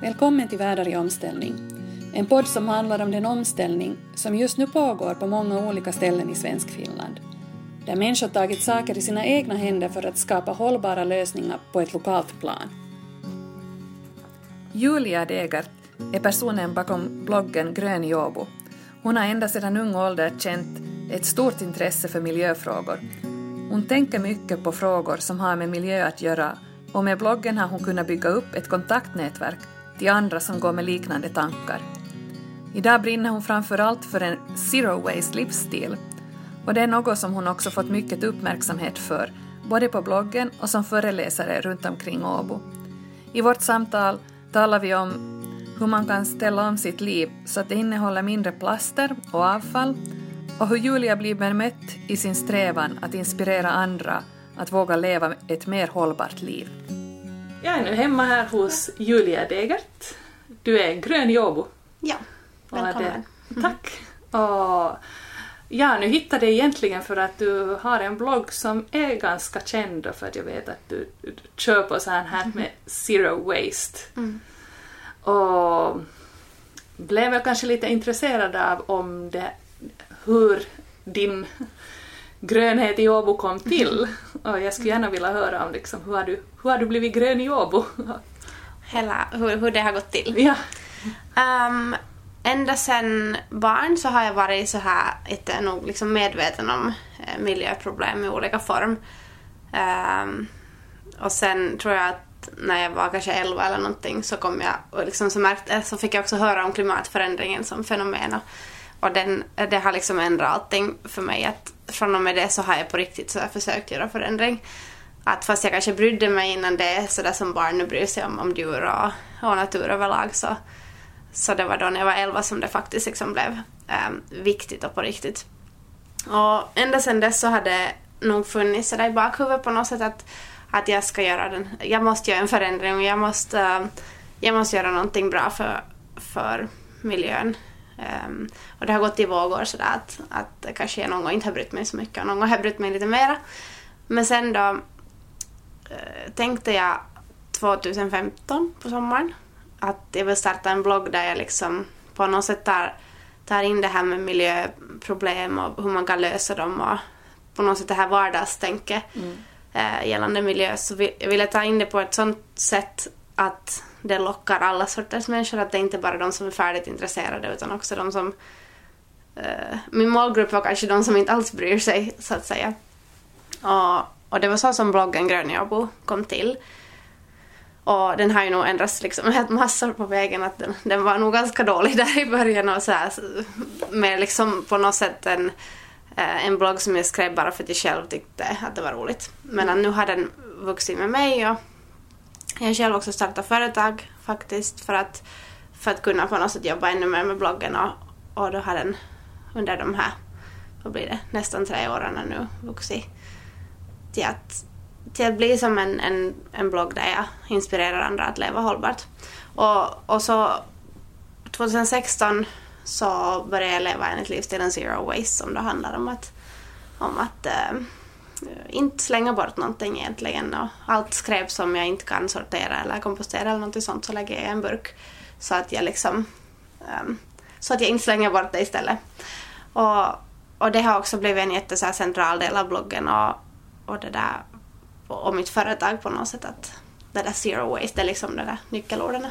Välkommen till Världar i omställning. En podd som handlar om den omställning som just nu pågår på många olika ställen i svensk Finland. Där människor tagit saker i sina egna händer för att skapa hållbara lösningar på ett lokalt plan. Julia Degert är personen bakom bloggen Grön i Åbo. Hon har ända sedan ung ålder känt ett stort intresse för miljöfrågor. Hon tänker mycket på frågor som har med miljö att göra och med bloggen har hon kunnat bygga upp ett kontaktnätverk till andra som går med liknande tankar. Idag brinner hon framför allt för en zero waste livsstil och det är något som hon också fått mycket uppmärksamhet för, både på bloggen och som föreläsare runt omkring Åbo. I vårt samtal talar vi om hur man kan ställa om sitt liv så att det innehåller mindre plaster och avfall och hur Julia blir bemött i sin strävan att inspirera andra att våga leva ett mer hållbart liv. Jag är nu hemma här hos Julia Degert. Du är grön i Åbo. Ja, välkommen. Det, tack. Och ja, nu hittade jag egentligen för att du har en blogg som är ganska känd för att jag vet att du, du kör på så här med zero waste. Mm. Och blev jag kanske lite intresserad av om det, hur din grönhet i Åbo kom till. Och jag skulle gärna vilja höra om liksom, hur, har du, hur har du blivit grön i Åbo? Hela, hur, hur det har gått till? Ja. Um, ända sedan barn så har jag varit så här, inte nog liksom medveten om eh, miljöproblem i olika form. Um, och sen tror jag att när jag var kanske 11 eller någonting så kom jag och liksom så, märkte, så fick jag också höra om klimatförändringen som fenomen och, och den, det har liksom ändrat allting för mig. Att från och med det så har jag på riktigt så försökt göra förändring. Att fast jag kanske brydde mig innan det, sådär som barn nu bryr sig om, om djur och, och natur överlag, så, så det var då när jag var 11 som det faktiskt liksom blev um, viktigt och på riktigt. Och ända sedan dess så har det nog funnits sådär i bakhuvudet på något sätt att, att jag ska göra den, jag måste göra en förändring och jag måste, uh, jag måste göra någonting bra för, för miljön. Um, och det har gått i vågor sådär att, att kanske jag någon gång inte har brytt mig så mycket och någon gång har jag brytt mig lite mera. Men sen då uh, tänkte jag 2015 på sommaren att jag vill starta en blogg där jag liksom på något sätt tar, tar in det här med miljöproblem och hur man kan lösa dem och på något sätt det här vardagstänket mm. uh, gällande miljö. Så vi, jag ville ta in det på ett sånt sätt att det lockar alla sorters människor. Att det är inte bara de som är färdigt intresserade utan också de som... Uh, min målgrupp var kanske de som inte alls bryr sig, så att säga. Och, och det var så som bloggen Grönjabo kom till. Och den har ju nog ändrats liksom helt massor på vägen. Att den, den var nog ganska dålig där i början och så här, med liksom på något sätt en, eh, en blogg som jag skrev bara för att jag själv tyckte att det var roligt. Men nu har den vuxit med mig och jag har själv också startat företag faktiskt för att, för att kunna på något sätt jobba ännu mer med bloggen och, och då har den under de här, vad blir det, nästan tre åren nu vuxit till att, till att bli som en, en, en blogg där jag inspirerar andra att leva hållbart. Och, och så 2016 så började jag leva enligt livsstilen Zero Waste som då handlar om att, om att äh, inte slänga bort någonting egentligen och allt skräp som jag inte kan sortera eller kompostera eller någonting sånt så lägger jag i en burk så att jag liksom um, så att jag inte slänger bort det istället. Och, och det har också blivit en jättecentral del av bloggen och, och det där och mitt företag på något sätt att det där zero waste det är liksom de där nyckelorden.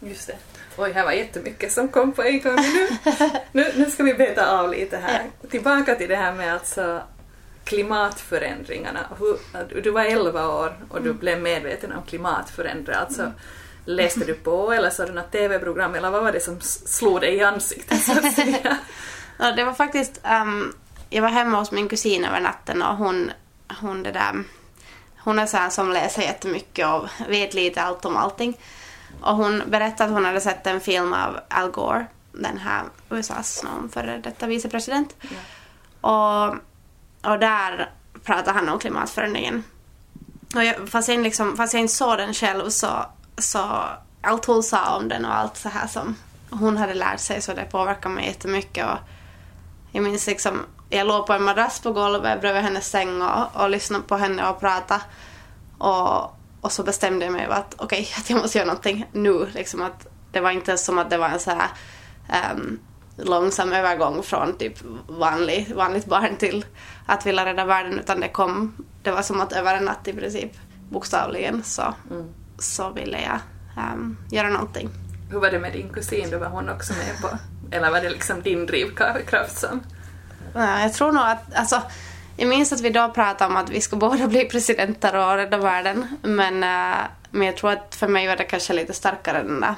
Just det. Oj, här var jättemycket som kom på en gång. Nu, nu, nu ska vi beta av lite här. Tillbaka till det här med alltså klimatförändringarna. Hur, du var 11 år och du mm. blev medveten om klimatförändringar. Alltså, mm. Läste du på eller såg du något TV-program eller vad var det som slog dig i ansiktet så att säga? ja, det var faktiskt, um, jag var hemma hos min kusin över natten och hon, hon det där, hon är så som läser jättemycket och vet lite allt om allting. Och hon berättade att hon hade sett en film av Al Gore, den här USAs någon före detta vicepresident. Ja. Och och där pratar han om klimatförändringen. Och jag, fast, jag liksom, fast jag inte såg den själv så, så allt hon sa om den och allt så här som hon hade lärt sig så det påverkade mig jättemycket. Och jag minns liksom, jag låg på en madrass på golvet bredvid hennes säng och, och lyssnade på henne och pratade Och, och så bestämde jag mig att okej, okay, att jag måste göra någonting nu. Liksom att det var inte som att det var en så här um, långsam övergång från typ vanlig, vanligt barn till att vilja rädda världen utan det kom, det var som att över en natt i princip bokstavligen så, mm. så ville jag um, göra någonting. Hur var det med din kusin, då var hon också med på, eller var det liksom din drivkraft som? Ja, jag tror nog att, alltså jag minns att vi då pratade om att vi ska båda bli presidenter och rädda världen men, uh, men jag tror att för mig var det kanske lite starkare den där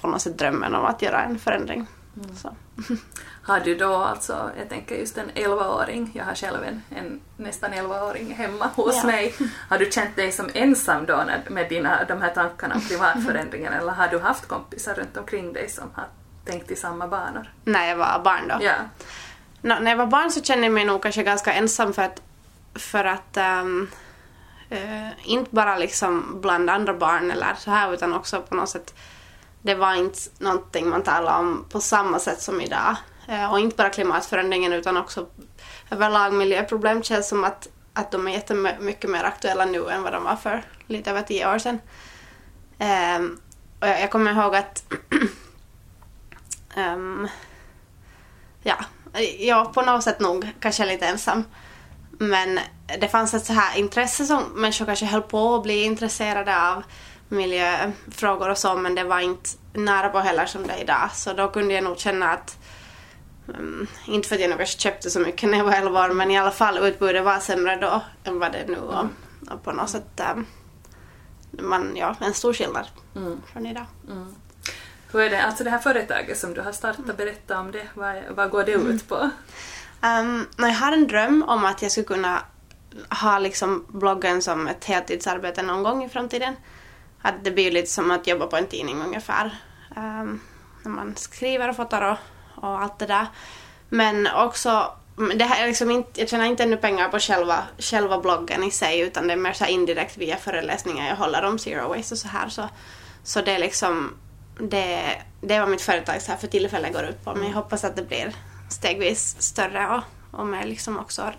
på något sätt drömmen om att göra en förändring. Mm. Så. Har du då alltså, jag tänker just en 11-åring, jag har själv en, en nästan 11-åring hemma hos ja. mig. Har du känt dig som ensam då med dina, de här tankarna om klimatförändringen eller har du haft kompisar runt omkring dig som har tänkt i samma banor? När jag var barn då? Ja. No, när jag var barn så kände jag mig nog kanske ganska ensam för att, för att um, uh, inte bara liksom bland andra barn eller så här utan också på något sätt det var inte någonting man talade om på samma sätt som idag. Eh, och inte bara klimatförändringen utan också överlag miljöproblem känns som att, att de är jättemycket mer aktuella nu än vad de var för lite över tio år sedan. Um, och jag, jag kommer ihåg att um, ja, jag på något sätt nog kanske lite ensam. Men det fanns ett så här intresse som människor kanske höll på att bli intresserade av miljöfrågor och så men det var inte nära på heller som det är idag. Så då kunde jag nog känna att um, inte för att jag nog kanske köpte så mycket när jag var 11 år men i alla fall utbudet var sämre då än vad det är nu och, mm. och på något sätt um, man, ja, en stor skillnad mm. från idag. Mm. Hur är det, alltså det här företaget som du har startat, berätta om det. Vad, vad går det ut på? Um, jag har en dröm om att jag skulle kunna ha liksom bloggen som ett heltidsarbete någon gång i framtiden. Att det blir lite som att jobba på en tidning ungefär. Um, när man skriver och fotar och, och allt det där. Men också det här är liksom inte, jag tjänar inte ännu pengar på själva, själva bloggen i sig utan det är mer så indirekt via föreläsningar jag håller om zero waste och så här. Så, så det är liksom det, det är vad mitt företag så här för tillfället går ut på. Men jag hoppas att det blir stegvis större och, och mer liksom också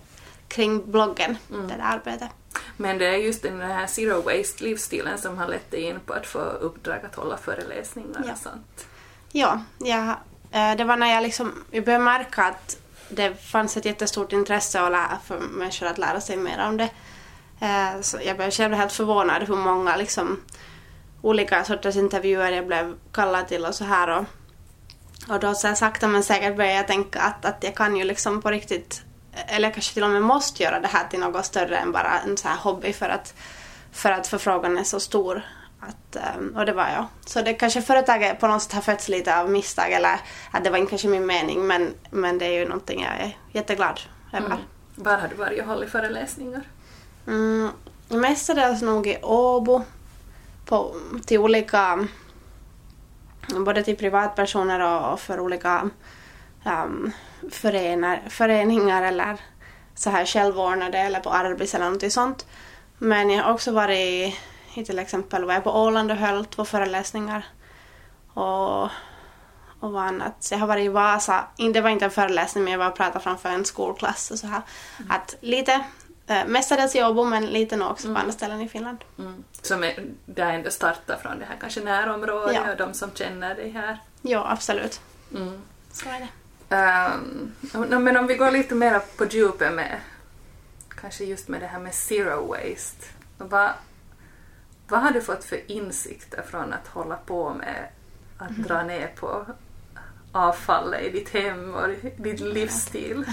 kring bloggen, mm. det där arbetet. Men det är just den här zero waste livsstilen som har lett dig in på att få uppdrag att hålla föreläsningar ja. och sånt. Ja, ja, eh, det var när jag liksom jag började märka att det fanns ett jättestort intresse att lära, för människor att lära sig mer om det. Eh, så jag blev själv helt förvånad hur många liksom olika sorters intervjuer jag blev kallad till och så här. Och, och då så sakta men säkert började jag tänka att, att jag kan ju liksom på riktigt, eller kanske till och med måste göra det här till något större än bara en så här hobby för att, för att förfrågan är så stor. Att, ehm, och det var jag. Så det kanske företaget på något sätt har fötts lite av misstag eller att det var inte kanske min mening men, men det är ju någonting jag är jätteglad över. Mm. Var har du varit och hållit föreläsningar? Mm, mestadels nog i Åbo på, till olika, både till privatpersoner och, för olika um, förenar, föreningar eller så här självordnade eller på Arbis eller något sånt. Men jag har också varit i till exempel var jag på Åland och höll två föreläsningar. Och, och vad annat. Så jag har varit i Vasa, det var inte en föreläsning men jag var och pratade framför en skolklass och så här. Mm. Att lite Eh, mestadels i Åbo men lite nog också mm. på andra ställen i Finland. Mm. Som är, har ändå startat från det här kanske närområdet ja. och de som känner dig här? Ja, absolut. Mm. Så är det. Um, men om vi går lite mer på djupet med kanske just med det här med zero waste. Vad, vad har du fått för insikter från att hålla på med att mm. dra ner på avfallet i ditt hem och din livsstil?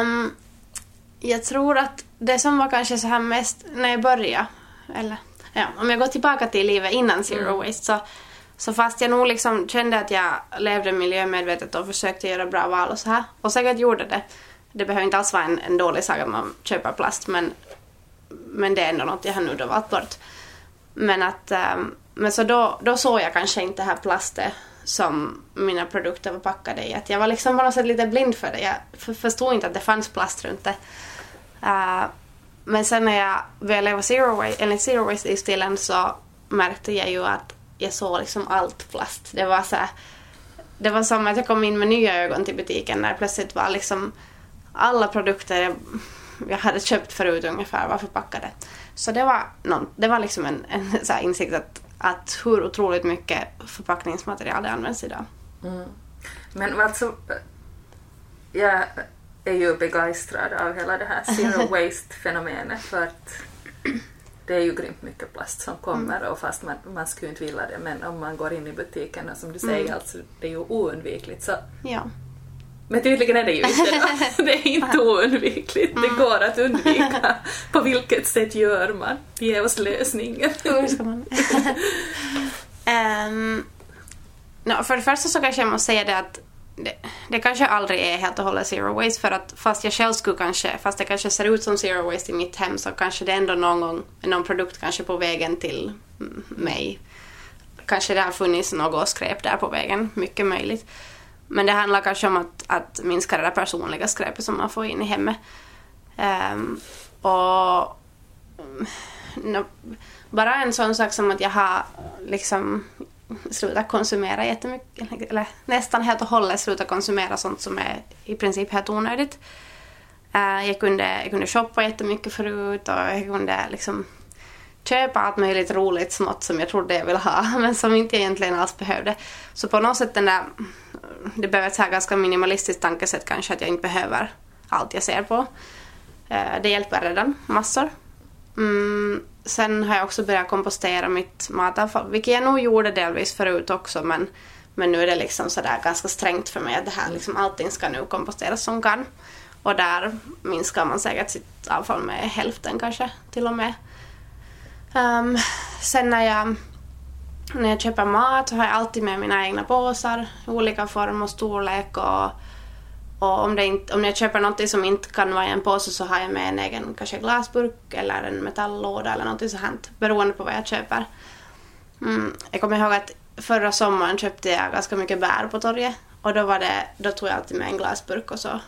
um, jag tror att det som var kanske så här mest när jag började, eller ja, om jag går tillbaka till livet innan Zero mm. Waste så, så fast jag nog liksom kände att jag levde miljömedvetet och försökte göra bra val och så här, och säkert gjorde det. Det behöver inte alls vara en, en dålig sak att man köper plast men, men det är ändå något jag har nu då valt bort. Men att, ehm, men så då, då såg jag kanske inte det här plastet som mina produkter var packade i. Att jag var liksom på något sätt lite blind för det. Jag förstod inte att det fanns plast runt det. Uh, men sen när jag började leva zero waste, enligt zero waste-stilen så märkte jag ju att jag såg liksom allt plast. Det var så här, det var som att jag kom in med nya ögon till butiken när plötsligt var liksom alla produkter jag hade köpt förut ungefär var förpackade. Så det var, någon, det var liksom en, en så insikt att, att hur otroligt mycket förpackningsmaterial det används idag. Mm. Men alltså, jag är ju begeistrad av hela det här zero waste-fenomenet för att det är ju grymt mycket plast som kommer mm. och fast man, man skulle inte vilja det men om man går in i butiken och som du säger mm. alltså, det är ju oundvikligt så ja. Men tydligen är det ju inte det. Det är inte oundvikligt. Det mm. går att undvika. På vilket sätt gör man? Ge oss lösningen. Hur ska man? um, no, för det första så kanske jag måste säga det att det, det kanske aldrig är helt och hållet zero waste för att fast jag själv skulle kanske, fast det kanske ser ut som zero waste i mitt hem så kanske det ändå någon gång, någon produkt kanske på vägen till mig. Kanske det har funnits något skräp där på vägen, mycket möjligt. Men det handlar kanske om att, att minska det där personliga skräpet som man får in i hemmet. Um, och mm, no, bara en sån sak som att jag har liksom sluta konsumera jättemycket, eller nästan helt och hållet sluta konsumera sånt som är i princip helt onödigt. Uh, jag, kunde, jag kunde shoppa jättemycket förut och jag kunde liksom köpa allt möjligt roligt smått som jag trodde jag ville ha men som inte egentligen alls behövde. Så på något sätt den där, det behöver ett så här ganska minimalistiskt tankesätt kanske att jag inte behöver allt jag ser på. Eh, det hjälper redan massor. Mm, sen har jag också börjat kompostera mitt matavfall, vilket jag nog gjorde delvis förut också men, men nu är det liksom sådär ganska strängt för mig att det här liksom allting ska nu komposteras som kan. Och där minskar man säkert sitt avfall med hälften kanske till och med. Um, sen när jag, när jag köper mat så har jag alltid med mina egna påsar i olika form och storlek och, och om, det inte, om jag köper något som inte kan vara i en påse så har jag med en egen kanske glasburk eller en metalllåda eller något sånt beroende på vad jag köper. Mm, jag kommer ihåg att förra sommaren köpte jag ganska mycket bär på torget och då, var det, då tog jag alltid med en glasburk och så,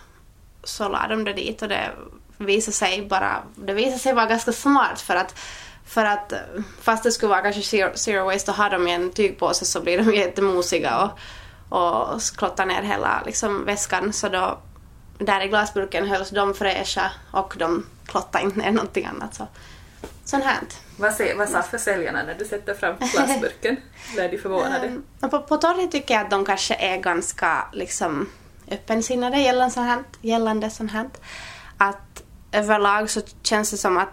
så la de det dit och det visade sig bara, det visade sig vara ganska smart för att för att eh, fast det skulle vara kanske zero, zero waste och ha dem i en tygpåse så blir de jättemosiga och, och klottar ner hela liksom, väskan. Så då, där i glasburken hölls de fräscha och de klottade inte ner någonting annat. Så. Sånt här. Vad, se, vad sa försäljarna när du sätter fram glasburken? Blev de förvånade? Um, på, på torget tycker jag att de kanske är ganska liksom, öppensinnade gällande sånt här. Gällande sånt här. Att överlag så känns det som att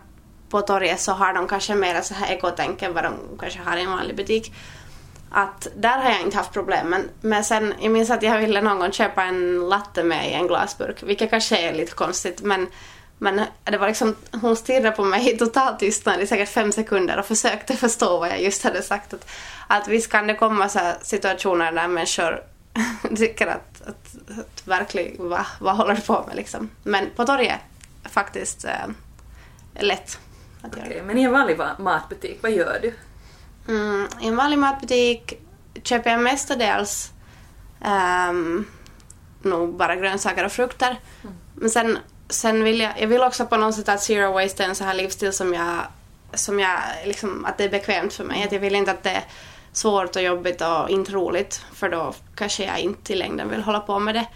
på torget så har de kanske mer så här ekotänk än vad de kanske har i en vanlig butik. Att där har jag inte haft problem men, men sen, jag minns att jag ville någon gång köpa en latte med i en glasburk, vilket kanske är lite konstigt men men det var liksom, hon stirrade på mig i total tystnad i säkert fem sekunder och försökte förstå vad jag just hade sagt. Att, att visst kan det komma så situationer där människor tycker att, att, att verkligen, vad, vad håller du på med liksom. Men på torget faktiskt eh, lätt. Okej, okay, men i en vanlig matbutik, vad gör du? Mm, I en vanlig matbutik köper jag mestadels um, nog bara grönsaker och frukter. Mm. Men sen, sen vill jag, jag vill också på något sätt att zero waste är en sån här livsstil som jag, som jag liksom, att det är bekvämt för mig. Att jag vill inte att det är svårt och jobbigt och inte roligt för då kanske jag inte i längden vill hålla på med det.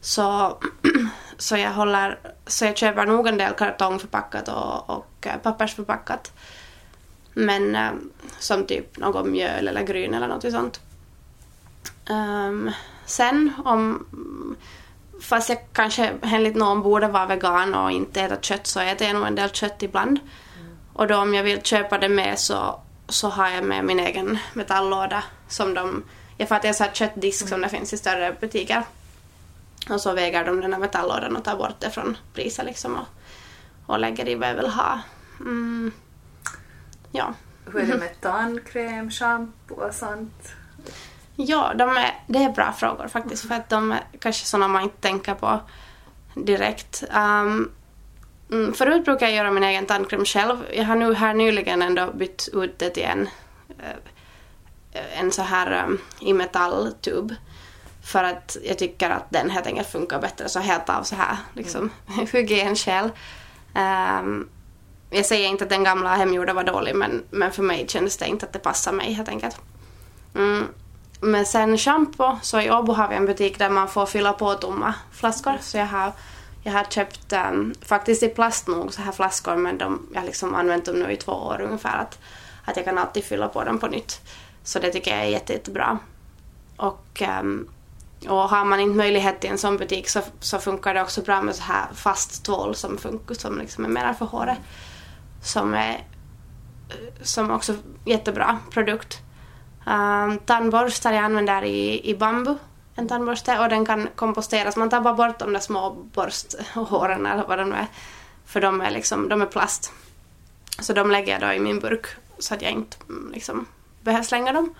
Så, så, jag, håller, så jag köper nog en del kartongförpackat och, och eh, pappersförpackat. Men äh, som typ något mjöl eller gryn eller något sånt. Um, sen om fast jag kanske enligt någon borde vara vegan och inte äta kött så äter jag nog en del kött ibland. Mm. Och då om jag vill köpa det med så, så har jag med min egen metalllåda som de, jag att jag har köttdisk mm. som det finns i större butiker. Och så väger de den här metalllådan och tar bort det från priset liksom och, och lägger i vad jag vill ha. Mm. Ja. Hur är det med tandkräm, shampoo och sånt? Ja, de är, det är bra frågor faktiskt för att de är kanske sådana man inte tänker på direkt. Um, förut brukade jag göra min egen tandkräm själv. Jag har nu här nyligen ändå bytt ut det till en, eh, en så här um, i metalltub. För att jag tycker att den helt enkelt funkar bättre så helt av så här liksom mm. hygienskäl. Um, jag säger inte att den gamla hemgjorda var dålig men, men för mig kändes det inte att det passade mig helt enkelt. Mm. Men sen shampoo, så i Åbo har vi en butik där man får fylla på tomma flaskor så jag har Jag har köpt um, faktiskt i plast nog så här flaskor men de, jag har liksom använt dem nu i två år ungefär. Att, att jag kan alltid fylla på dem på nytt. Så det tycker jag är jätte, jättebra. Och, um, och har man inte möjlighet till en sån butik så, så funkar det också bra med så här fast tvål som, funkar, som liksom är mer för håret. Som är som också jättebra produkt. Um, tandborstar jag använder i, i bambu, en tandborste, och den kan komposteras. Man tar bara bort de där små borsthåren eller vad de är. För de är, liksom, de är plast. Så de lägger jag då i min burk så att jag inte mm, liksom, behöver slänga dem.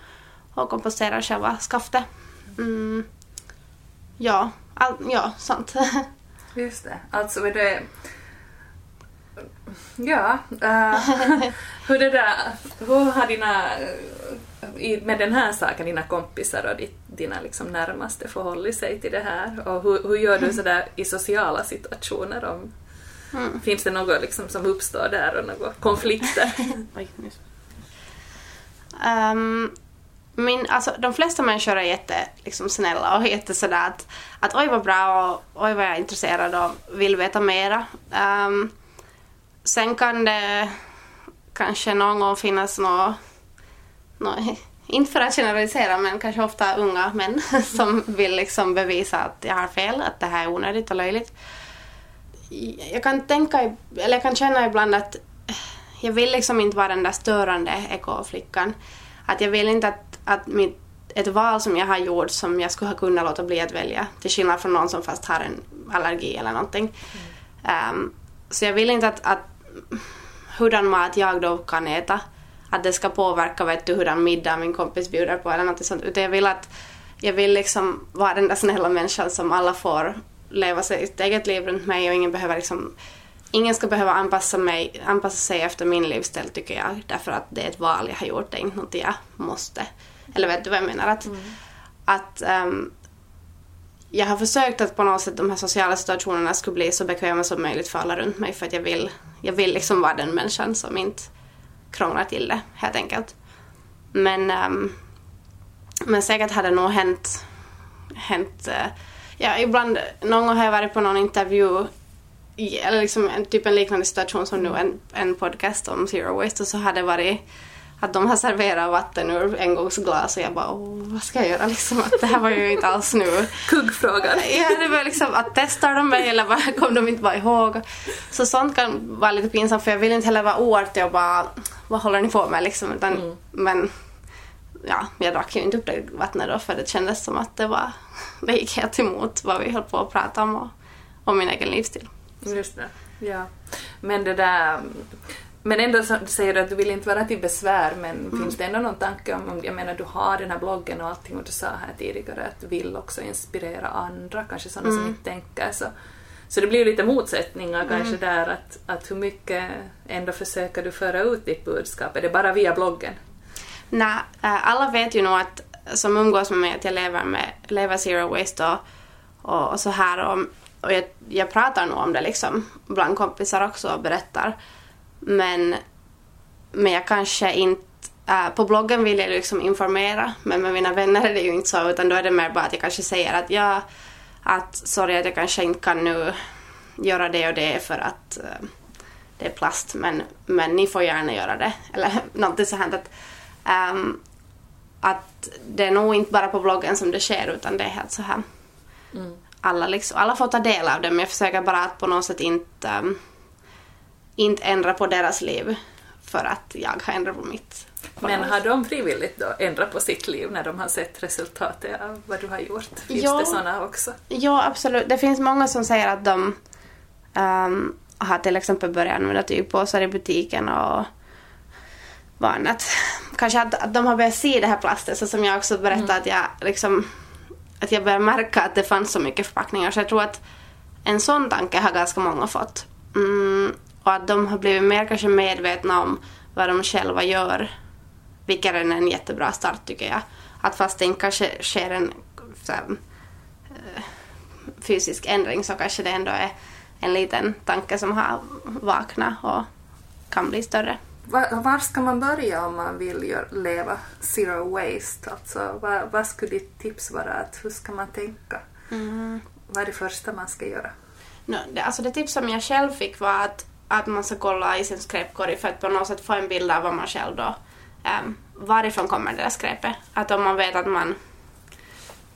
Och komposterar själva skaftet. Mm. Ja, all, ja, sant. Just det. Alltså är det Ja, uh, hur, det där, hur har dina, med den här saken, dina kompisar och dina liksom närmaste förhållit sig till det här? Och hur, hur gör du sådär i sociala situationer? Om, mm. Finns det något liksom som uppstår där och några konflikter? um, min, alltså, de flesta människor är jätte, liksom, snälla och jätte sådär att, att oj vad bra och oj vad jag är intresserad och vill veta mera. Um, Sen kan det kanske någon gång finnas något, något inte för att generalisera, men kanske ofta unga män som vill liksom bevisa att jag har fel, att det här är onödigt och löjligt. Jag kan tänka, eller jag kan känna ibland att jag vill liksom inte vara den där störande ekoflickan. Att jag vill inte att, att mitt, ett val som jag har gjort som jag skulle ha kunnat låta bli att välja, till skillnad från någon som fast har en allergi eller någonting. Mm. Um, så jag vill inte att, att hurdan mat jag då kan äta. Att det ska påverka vet du, hurdan middag min kompis bjuder på eller något sånt. Utan jag vill att jag vill liksom vara den där snälla människan som alla får leva sitt eget liv runt mig och ingen behöver liksom Ingen ska behöva anpassa, mig, anpassa sig efter min livsstil tycker jag. Därför att det är ett val jag har gjort, det är inte något jag måste. Eller vet du vad jag menar? Att, mm. att um, jag har försökt att på något sätt de här sociala situationerna skulle bli så bekväma som möjligt för alla runt mig för att jag vill, jag vill liksom vara den människan som inte krånglar till det helt enkelt. Men, um, men säkert har det nog hänt, hänt uh, ja ibland, någon gång har jag varit på någon intervju eller liksom en, typ en liknande situation som nu en, en podcast om zero waste och så har det varit att de har serverat vatten ur engångsglas och jag bara Åh, vad ska jag göra liksom? Att det här var ju inte alls nu. Kuggfrågan. Ja, det var liksom att testar de mig eller vad kom de inte bara ihåg? Så sånt kan vara lite pinsamt för jag vill inte heller vara oartig och bara vad håller ni på med liksom? Utan, mm. Men ja, jag drack ju inte upp det vattnet då för det kändes som att det var det gick helt emot vad vi höll på att prata om och, och min egen livsstil. Just det. Ja. Men det där men ändå så säger du att du vill inte vara till besvär, men mm. finns det ändå någon tanke om, jag menar du har den här bloggen och allting och du sa här tidigare att du vill också inspirera andra, kanske sådana mm. som inte tänker så. Så det blir lite motsättningar mm. kanske där att, att hur mycket ändå försöker du föra ut ditt budskap? Är det bara via bloggen? Nej, äh, alla vet ju nog att som umgås med mig att jag lever med lever zero waste och, och, och så här och, och jag, jag pratar nog om det liksom bland kompisar också och berättar. Men, men jag kanske inte Uh, på bloggen vill jag liksom informera men med mina vänner är det ju inte så utan då är det mer bara att jag kanske säger att ja, att sorry att jag kanske inte kan nu göra det och det för att uh, det är plast men, men ni får gärna göra det. Eller någonting så här att, um, att det är nog inte bara på bloggen som det sker utan det är helt så här. Mm. Alla, liksom, alla får ta del av det men jag försöker bara att på något sätt inte um, inte ändra på deras liv för att jag har ändrat på mitt. Men har de frivilligt då ändrat på sitt liv när de har sett resultatet av vad du har gjort? Finns ja, det sådana också? Ja, absolut. Det finns många som säger att de um, har till exempel börjat använda tygpåsar i butiken och vad annat. Kanske att, att de har börjat se det här plastet, så som jag också berättade mm. att jag liksom att jag började märka att det fanns så mycket förpackningar så jag tror att en sån tanke har ganska många fått. Mm, och att de har blivit mer kanske medvetna om vad de själva gör. Vilket är en jättebra start tycker jag. Att fast det inte kanske sker en här, eh, fysisk ändring så kanske det ändå är en liten tanke som har vaknat och kan bli större. Var, var ska man börja om man vill gör, leva zero waste? Alltså, vad, vad skulle ditt tips vara? Att hur ska man tänka? Mm. Vad är det första man ska göra? No, det, alltså det tips som jag själv fick var att, att man ska kolla i sin skräpkorg för att på något sätt få en bild av vad man själv då... Um, varifrån kommer det där skräpet? Att om man vet att man...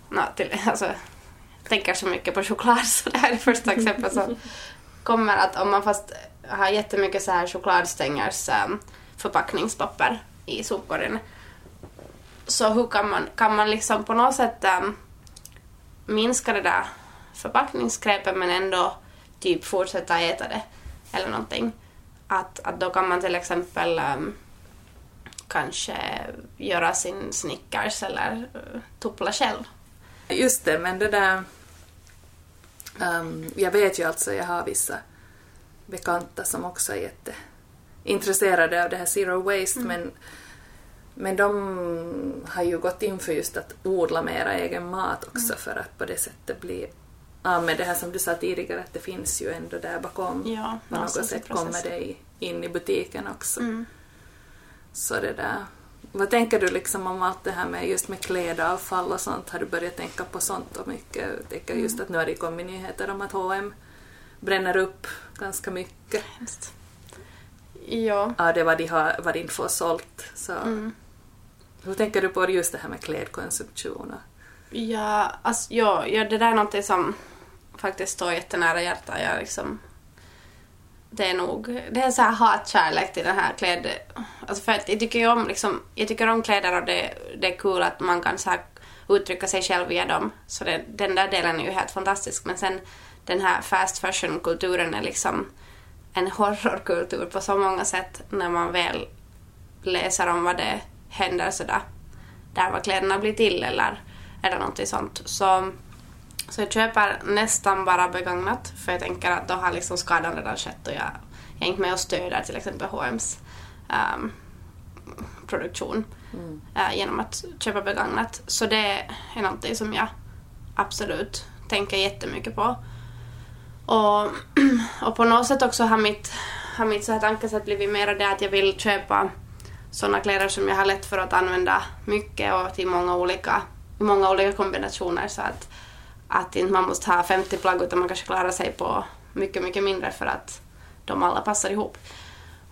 No, till, alltså, tänker så mycket på choklad så det här är det första exemplet som kommer att om man fast har jättemycket så här chokladstängers um, ehm, förpackningspapper i sopkorgen så hur kan man, kan man liksom på något sätt um, minska det där förpackningsskräpet men ändå typ fortsätta äta det eller någonting. Att, att då kan man till exempel um, kanske göra sin Snickers eller uh, tuppla själv. Just det, men det där... Um, jag vet ju alltså, jag har vissa bekanta som också är jätteintresserade av det här zero waste mm. men, men de har ju gått in för just att odla mera egen mat också mm. för att på det sättet bli av med det här som du sa tidigare att det finns ju ändå där bakom. Ja, på något sätt kommer det in i butiken också. Mm. Så det där. Vad tänker du liksom om allt det här med just med klädavfall och sånt? Har du börjat tänka på sånt och mycket? Jag tänker just mm. att nu har det kommit nyheter om att H&M bränner upp ganska mycket. Just. Ja. Av det vad de, har, vad de inte får sålt. Så. Mm. Hur tänker du på just det här med klädkonsumtion? Ja, alltså, ja, ja, det där är någonting som faktiskt står jättenära hjärtat. Jag liksom, det är nog det är så här hatkärlek till den här kläd... Alltså för att jag tycker ju om, liksom, jag tycker om kläder och det, det är kul att man kan så här uttrycka sig själv via dem. Så det, den där delen är ju helt fantastisk. Men sen den här fast fashion-kulturen är liksom en horrorkultur på så många sätt när man väl läser om vad det händer sådär. Där vad kläderna blir till eller, eller någonting sånt. Så, så jag köper nästan bara begagnat för jag tänker att då har liksom skadan redan skett och jag, jag är inte med och stöder till exempel H&M's um, produktion mm. uh, genom att köpa begagnat. Så det är någonting som jag absolut tänker jättemycket på. Och, och på något sätt också har mitt, har mitt så här tankesätt blivit mer det att jag vill köpa sådana kläder som jag har lätt för att använda mycket och till många olika, i många olika kombinationer så att, att inte man måste ha 50 plagg utan man kanske klarar sig på mycket, mycket mindre för att de alla passar ihop.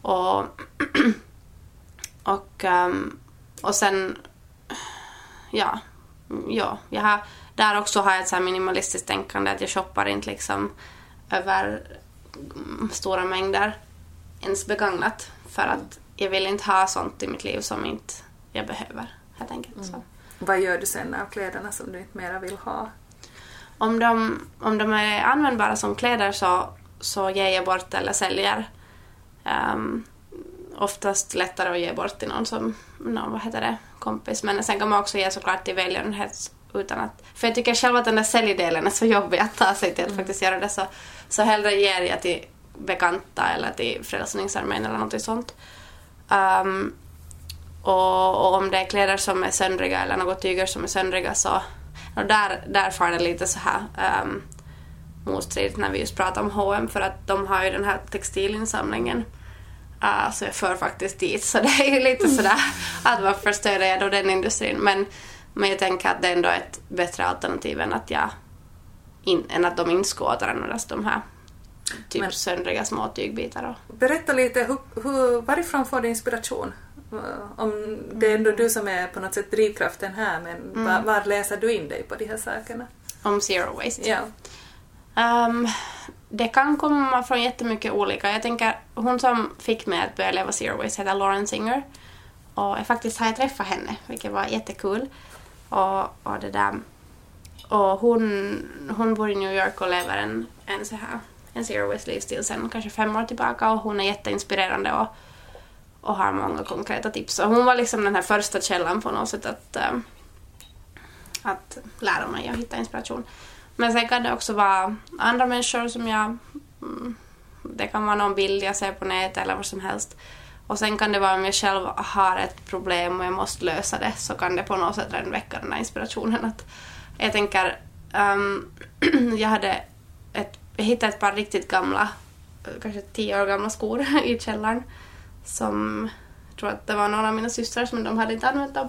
Och, och, ehm, och sen, ja, ja, jag har, där också har jag ett så minimalistiskt tänkande att jag shoppar inte liksom över stora mängder ens begagnat för att jag vill inte ha sånt i mitt liv som inte jag behöver helt enkelt. Mm. Vad gör du sen av kläderna som du inte mera vill ha? Om de, om de är användbara som kläder så, så ger jag bort eller säljer. Um, oftast lättare att ge bort till någon som, någon, vad heter det, kompis. Men sen kan man också ge såklart till välgörenhet utan att... För jag tycker själv att den där säljdelen är så jobbig att ta sig till att mm. faktiskt göra det så, så hellre ger jag till bekanta eller till Frälsningsarmén eller något sånt. Um, och, och, om det är kläder som är söndriga eller något tyger som är söndriga så och där, där far det lite så här um, motstridigt när vi just pratar om H&M för att de har ju den här textilinsamlingen. Uh, så jag för faktiskt dit så det är ju lite sådär att varför stöder jag då den industrin men men jag tänker att det ändå är ett bättre alternativ än att, jag in, än att de inte ska återanvändas, de här typ Men, söndriga små tygbitar. Och... Berätta lite, hur, hur, varifrån får du inspiration? Om det är ändå du som är på något sätt drivkraften här, men mm. var, var, läser du in dig på de här sakerna? Om zero waste? Ja. Um, det kan komma från jättemycket olika. Jag tänker, hon som fick mig att börja leva zero waste heter Lauren Singer. Och jag faktiskt har jag träffat henne, vilket var jättekul. Och, och det där. Och hon, hon bor i New York och lever en, en så här en zero waste livsstil sen kanske fem år tillbaka och hon är jätteinspirerande och, och har många konkreta tips. Och hon var liksom den här första källan på något sätt att, äh, att lära mig och hitta inspiration. Men sen kan det också vara andra människor som jag... Mm, det kan vara någon bild jag ser på nätet eller vad som helst och sen kan det vara om jag själv har ett problem och jag måste lösa det så kan det på något sätt redan väcka den här inspirationen. Att jag tänker, um, jag hade ett, jag hittade ett par riktigt gamla, kanske tio år gamla skor i källaren som jag tror att det var några av mina systrar som de hade inte använt dem.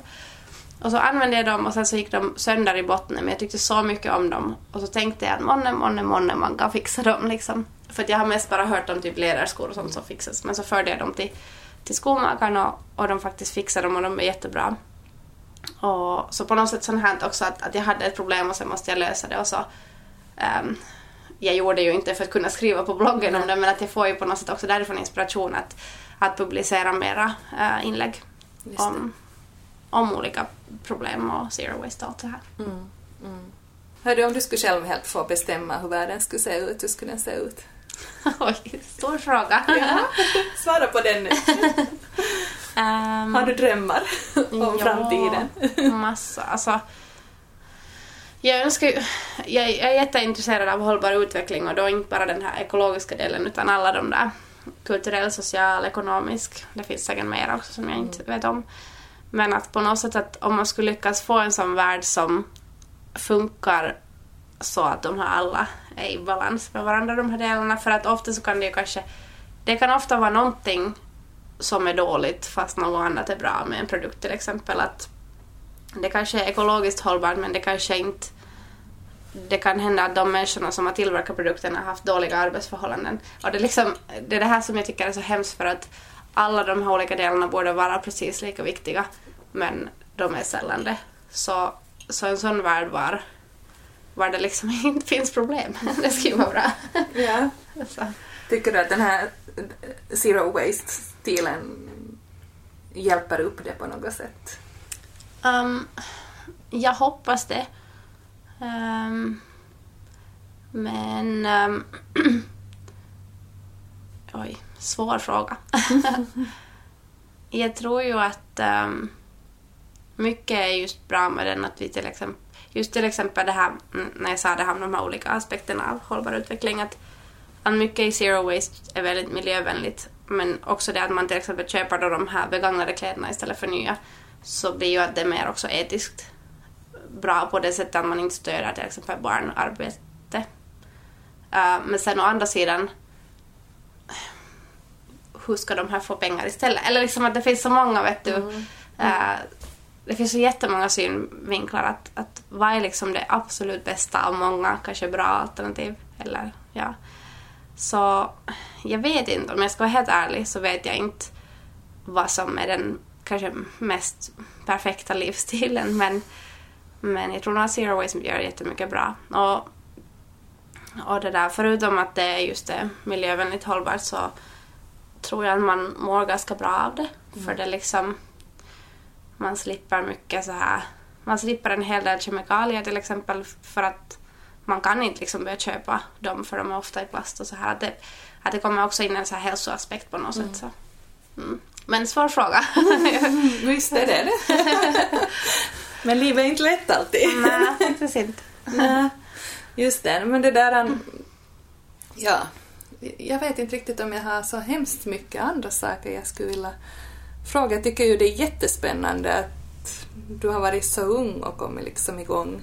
och så använde jag dem och sen så gick de sönder i botten men jag tyckte så mycket om dem. Och så tänkte jag att månne, månne, månne man kan fixa dem liksom. För att jag har mest bara hört om typ läderskor och sånt som fixas. Men så förde jag dem till, till skomakaren och, och de faktiskt fixade dem och de är jättebra. Och så på något sätt sånt här också att, att jag hade ett problem och sen måste jag lösa det och så um, jag gjorde det ju inte för att kunna skriva på bloggen om det men att jag får ju på något sätt också därifrån inspiration att, att publicera mera uh, inlägg om, om olika problem och zero waste och allt så här. Mm, mm. Hördu, om du skulle själv helt få bestämma hur världen skulle se ut, hur skulle den se ut? Oj, stor fråga. Ja, svara på den nu. um, Har du drömmar om ja, framtiden? massa. Alltså, jag önskar jag, jag är jätteintresserad av hållbar utveckling och då inte bara den här ekologiska delen utan alla de där kulturell, social, ekonomisk. Det finns säkert mer också som jag inte vet om. Men att på något sätt att om man skulle lyckas få en sån värld som funkar så att de här alla är i balans med varandra, de här delarna. För att ofta så kan det ju kanske... Det kan ofta vara någonting som är dåligt fast något annat är bra med en produkt till exempel. Att det kanske är ekologiskt hållbart men det kanske inte det kan hända att de människorna som har tillverkat produkterna har haft dåliga arbetsförhållanden. Och det är, liksom, det är det här som jag tycker är så hemskt för att alla de här olika delarna borde vara precis lika viktiga men de är sällan det. Så, så en sån värld var, var det liksom inte finns problem. det skulle vara bra. Ja. Så. Tycker du att den här zero waste-stilen hjälper upp det på något sätt? Um, jag hoppas det. Um, men... Um, oj, svår fråga. jag tror ju att um, mycket är just bra med den att vi till exempel just till exempel det här när jag sa det här om de här olika aspekterna av hållbar utveckling att, att mycket i zero waste är väldigt miljövänligt men också det att man till exempel köper då de här begagnade kläderna istället för nya så blir ju att det är mer också etiskt bra på det sättet att man inte stöder till exempel barnarbete. Uh, men sen å andra sidan hur ska de här få pengar istället? Eller liksom att det finns så många, vet du. Mm. Uh, det finns så jättemånga synvinklar att, att vad är liksom det absolut bästa av många, kanske bra alternativ. Eller, ja. Så jag vet inte, om jag ska vara helt ärlig så vet jag inte vad som är den kanske mest perfekta livsstilen men, men jag tror nog att Zero Waste gör jättemycket bra. Och, och det där, förutom att det är just det miljövänligt hållbart så tror jag att man mår ganska bra av det. Mm. För det liksom, man slipper mycket så här, man slipper en hel del kemikalier till exempel för att man kan inte liksom börja köpa dem för de är ofta i plast och så här. Att det, att det kommer också in en så här hälsoaspekt på något mm. sätt. Så. Mm. Men svår fråga. Visst är det det. Men livet är inte lätt alltid. Nej, faktiskt inte. Nej, just det. Men det där... Ja, jag vet inte riktigt om jag har så hemskt mycket andra saker jag skulle vilja fråga. Jag tycker ju det är jättespännande att du har varit så ung och kommit liksom igång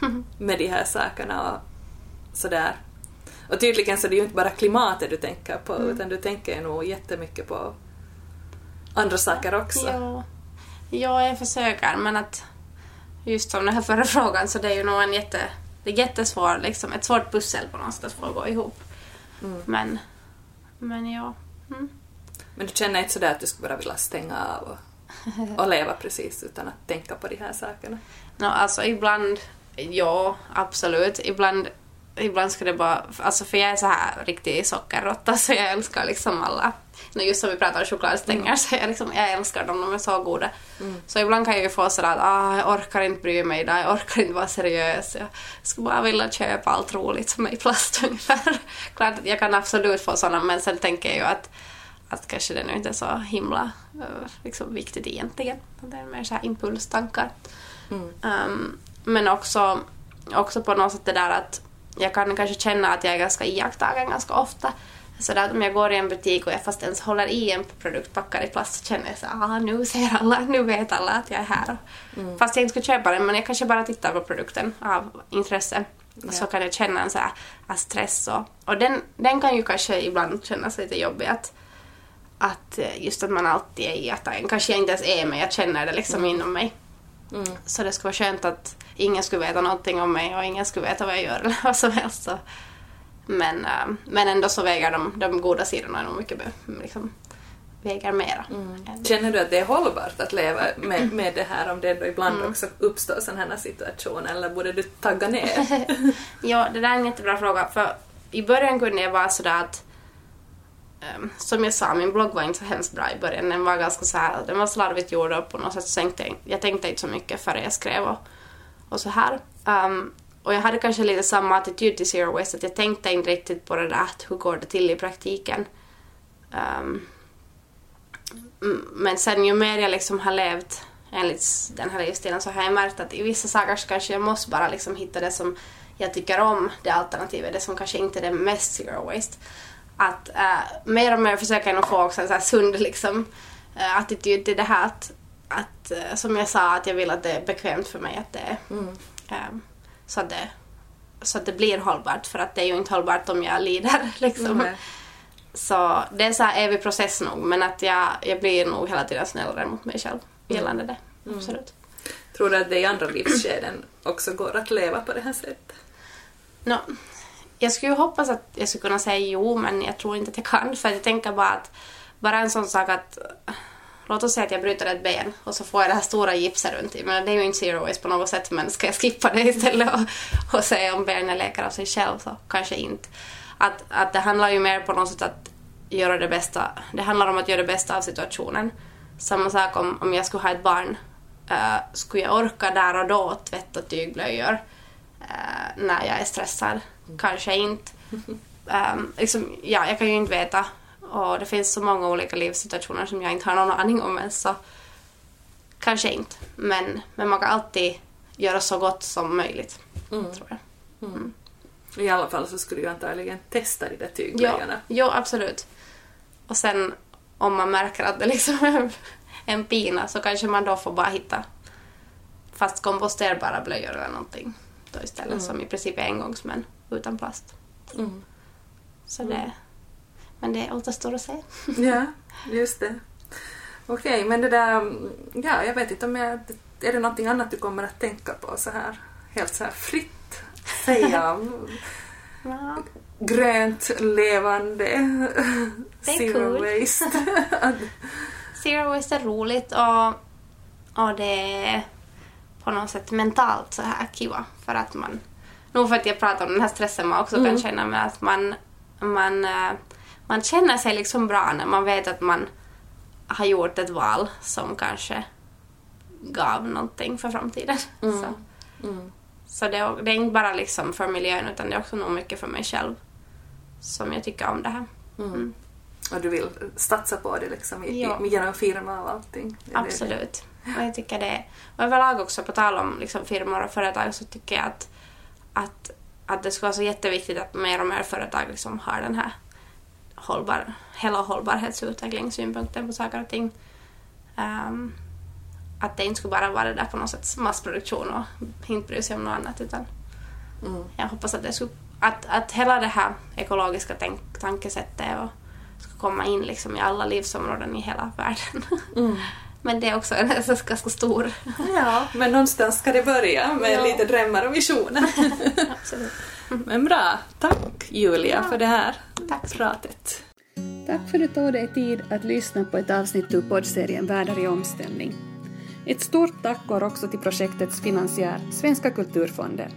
med de här sakerna och sådär. Och tydligen så är det ju inte bara klimatet du tänker på mm. utan du tänker nog jättemycket på andra saker också. Ja. ja, jag försöker men att just som den här förra frågan så det är ju nog en jätte, det är jättesvår, liksom, ett svårt pussel på något sätt att gå ihop. Mm. Men, men ja. Mm. Men du känner inte sådär att du skulle bara vilja stänga av och, och leva precis utan att tänka på de här sakerna? No, alltså ibland, ja absolut. Ibland, ibland ska det bara, alltså för jag är så här riktig sockerråtta så jag älskar liksom alla just som vi pratar om chokladstänger mm. så jag, liksom, jag älskar dem, de är så goda. Mm. Så ibland kan jag ju få sådär att ah, jag orkar inte bry mig idag, jag orkar inte vara seriös. Jag skulle bara vilja köpa allt roligt som är i plast ungefär. Klart att jag kan absolut få sådana men sen tänker jag ju att att kanske det nu inte är så himla uh, liksom, viktigt egentligen. Det är mer så här impulstankar. Mm. Um, men också, också på något sätt det där att jag kan kanske känna att jag är ganska iakttagen ganska ofta. Så att om jag går i en butik och jag fast ens håller i en produkt packad i plast så känner jag så ah, nu ser alla, nu vet alla att jag är här. Mm. Fast jag inte ska köpa den men jag kanske bara tittar på produkten av intresse. Ja. Så kan jag känna en så här, stress och, och den, den kan ju kanske ibland kännas lite jobbig att, att just att man alltid är iakttagen. Kanske jag inte ens är men jag känner det liksom mm. inom mig. Så det skulle vara skönt att ingen skulle veta någonting om mig och ingen skulle veta vad jag gör eller vad som helst. Så. Men, äh, men ändå så väger de, de goda sidorna nog mycket liksom, väger mera. Mm. Känner du att det är hållbart att leva med, med det här om det ändå ibland mm. också uppstår sådana här situationer eller borde du tagga ner? ja, det där är en jättebra fråga för i början kunde jag vara sådär att um, som jag sa, min blogg var inte så hemskt bra i början. Den var ganska så här, den var slarvigt gjord och på något sätt tänkte jag, jag tänkte inte så mycket före jag skrev och, och så här. Um, och jag hade kanske lite samma attityd till Zero Waste, att jag tänkte inte riktigt på det där, att hur går det till i praktiken. Um, men sen ju mer jag liksom har levt enligt den här livsstilen så har jag märkt att i vissa saker så kanske jag måste bara liksom hitta det som jag tycker om, det alternativet, det som kanske inte är det mest zero waste. Att uh, mer och mer försöker jag nog få också en så här sund liksom, uh, attityd till det här att, att äh, som jag sa, att jag vill att det är bekvämt för mig att det är mm. så, att det, så att det blir hållbart för att det är ju inte hållbart om jag lider liksom. Mm. Så det är så här evig process nog men att jag, jag blir nog hela tiden snällare mot mig själv gällande det. Mm. Absolut. Tror du att det i andra livsskeden också går att leva på det här sättet? No, jag skulle ju hoppas att jag skulle kunna säga jo men jag tror inte att jag kan för jag tänker bara att bara en sån sak att låt oss säga att jag bryter ett ben och så får jag det här stora gipset runt i. Men det är ju inte zero waste på något sätt men ska jag skippa det istället och, och säga om benet läker av sig själv så kanske inte att, att det handlar ju mer på något sätt att göra det bästa. Det handlar om att göra det bästa av situationen. Samma sak om, om jag skulle ha ett barn. Uh, skulle jag orka där och då tvätta tygblöjor uh, när jag är stressad? Kanske inte. Um, liksom, ja, jag kan ju inte veta. Och det finns så många olika livssituationer som jag inte har någon aning om ens. Så kanske inte. Men, men man kan alltid göra så gott som möjligt. Mm. Tror jag. Mm. I alla fall så skulle du antagligen testa de där tygblöjorna. Ja, ja, absolut. Och sen om man märker att det liksom är en pina så kanske man då får bara hitta fast komposterbara blöjor eller någonting då istället mm. som i princip är engångsmän utan plast. Mm. Så det... Men det återstår att se. ja, just det. Okej, okay, men det där... Ja, jag vet inte om jag... Är det någonting annat du kommer att tänka på så här helt så här fritt säga ja. grönt, levande, zero cool. waste. zero waste är roligt och, och det är på något sätt mentalt så här kiva för att man nog för att jag pratar om den här stressen man också mm. kan känna med att man, man, eh, man känner sig liksom bra när man vet att man har gjort ett val som kanske gav någonting för framtiden. Mm. Så. Mm. Så det är, det är, inte bara liksom för miljön utan det är också nog mycket för mig själv som jag tycker om det här. Mm. Mm. Och du vill satsa på det liksom i, ja. genom firma och allting? Absolut. Och jag tycker det, och överlag också på tal om liksom firmor och företag så tycker jag att, att, att det skulle vara så jätteviktigt att mer och mer företag liksom har den här hållbar, hela hållbarhetsutvecklingssynpunkten på saker och ting. Um, att det inte skulle bara vara det där på något sätt massproduktion och inte bry sig om något annat utan mm. jag hoppas att det skulle, att, att hela det här ekologiska tänk, tankesättet och ska komma in liksom i alla livsområden i hela världen. Mm. Men det är också en ganska stor... Ja, men någonstans ska det börja med ja. lite drömmar och visioner. Absolut. Men bra, tack Julia ja. för det här tack. pratet. Tack för att du tog dig tid att lyssna på ett avsnitt ur poddserien Världar i omställning. Ett stort tack går också till projektets finansiär Svenska kulturfonder.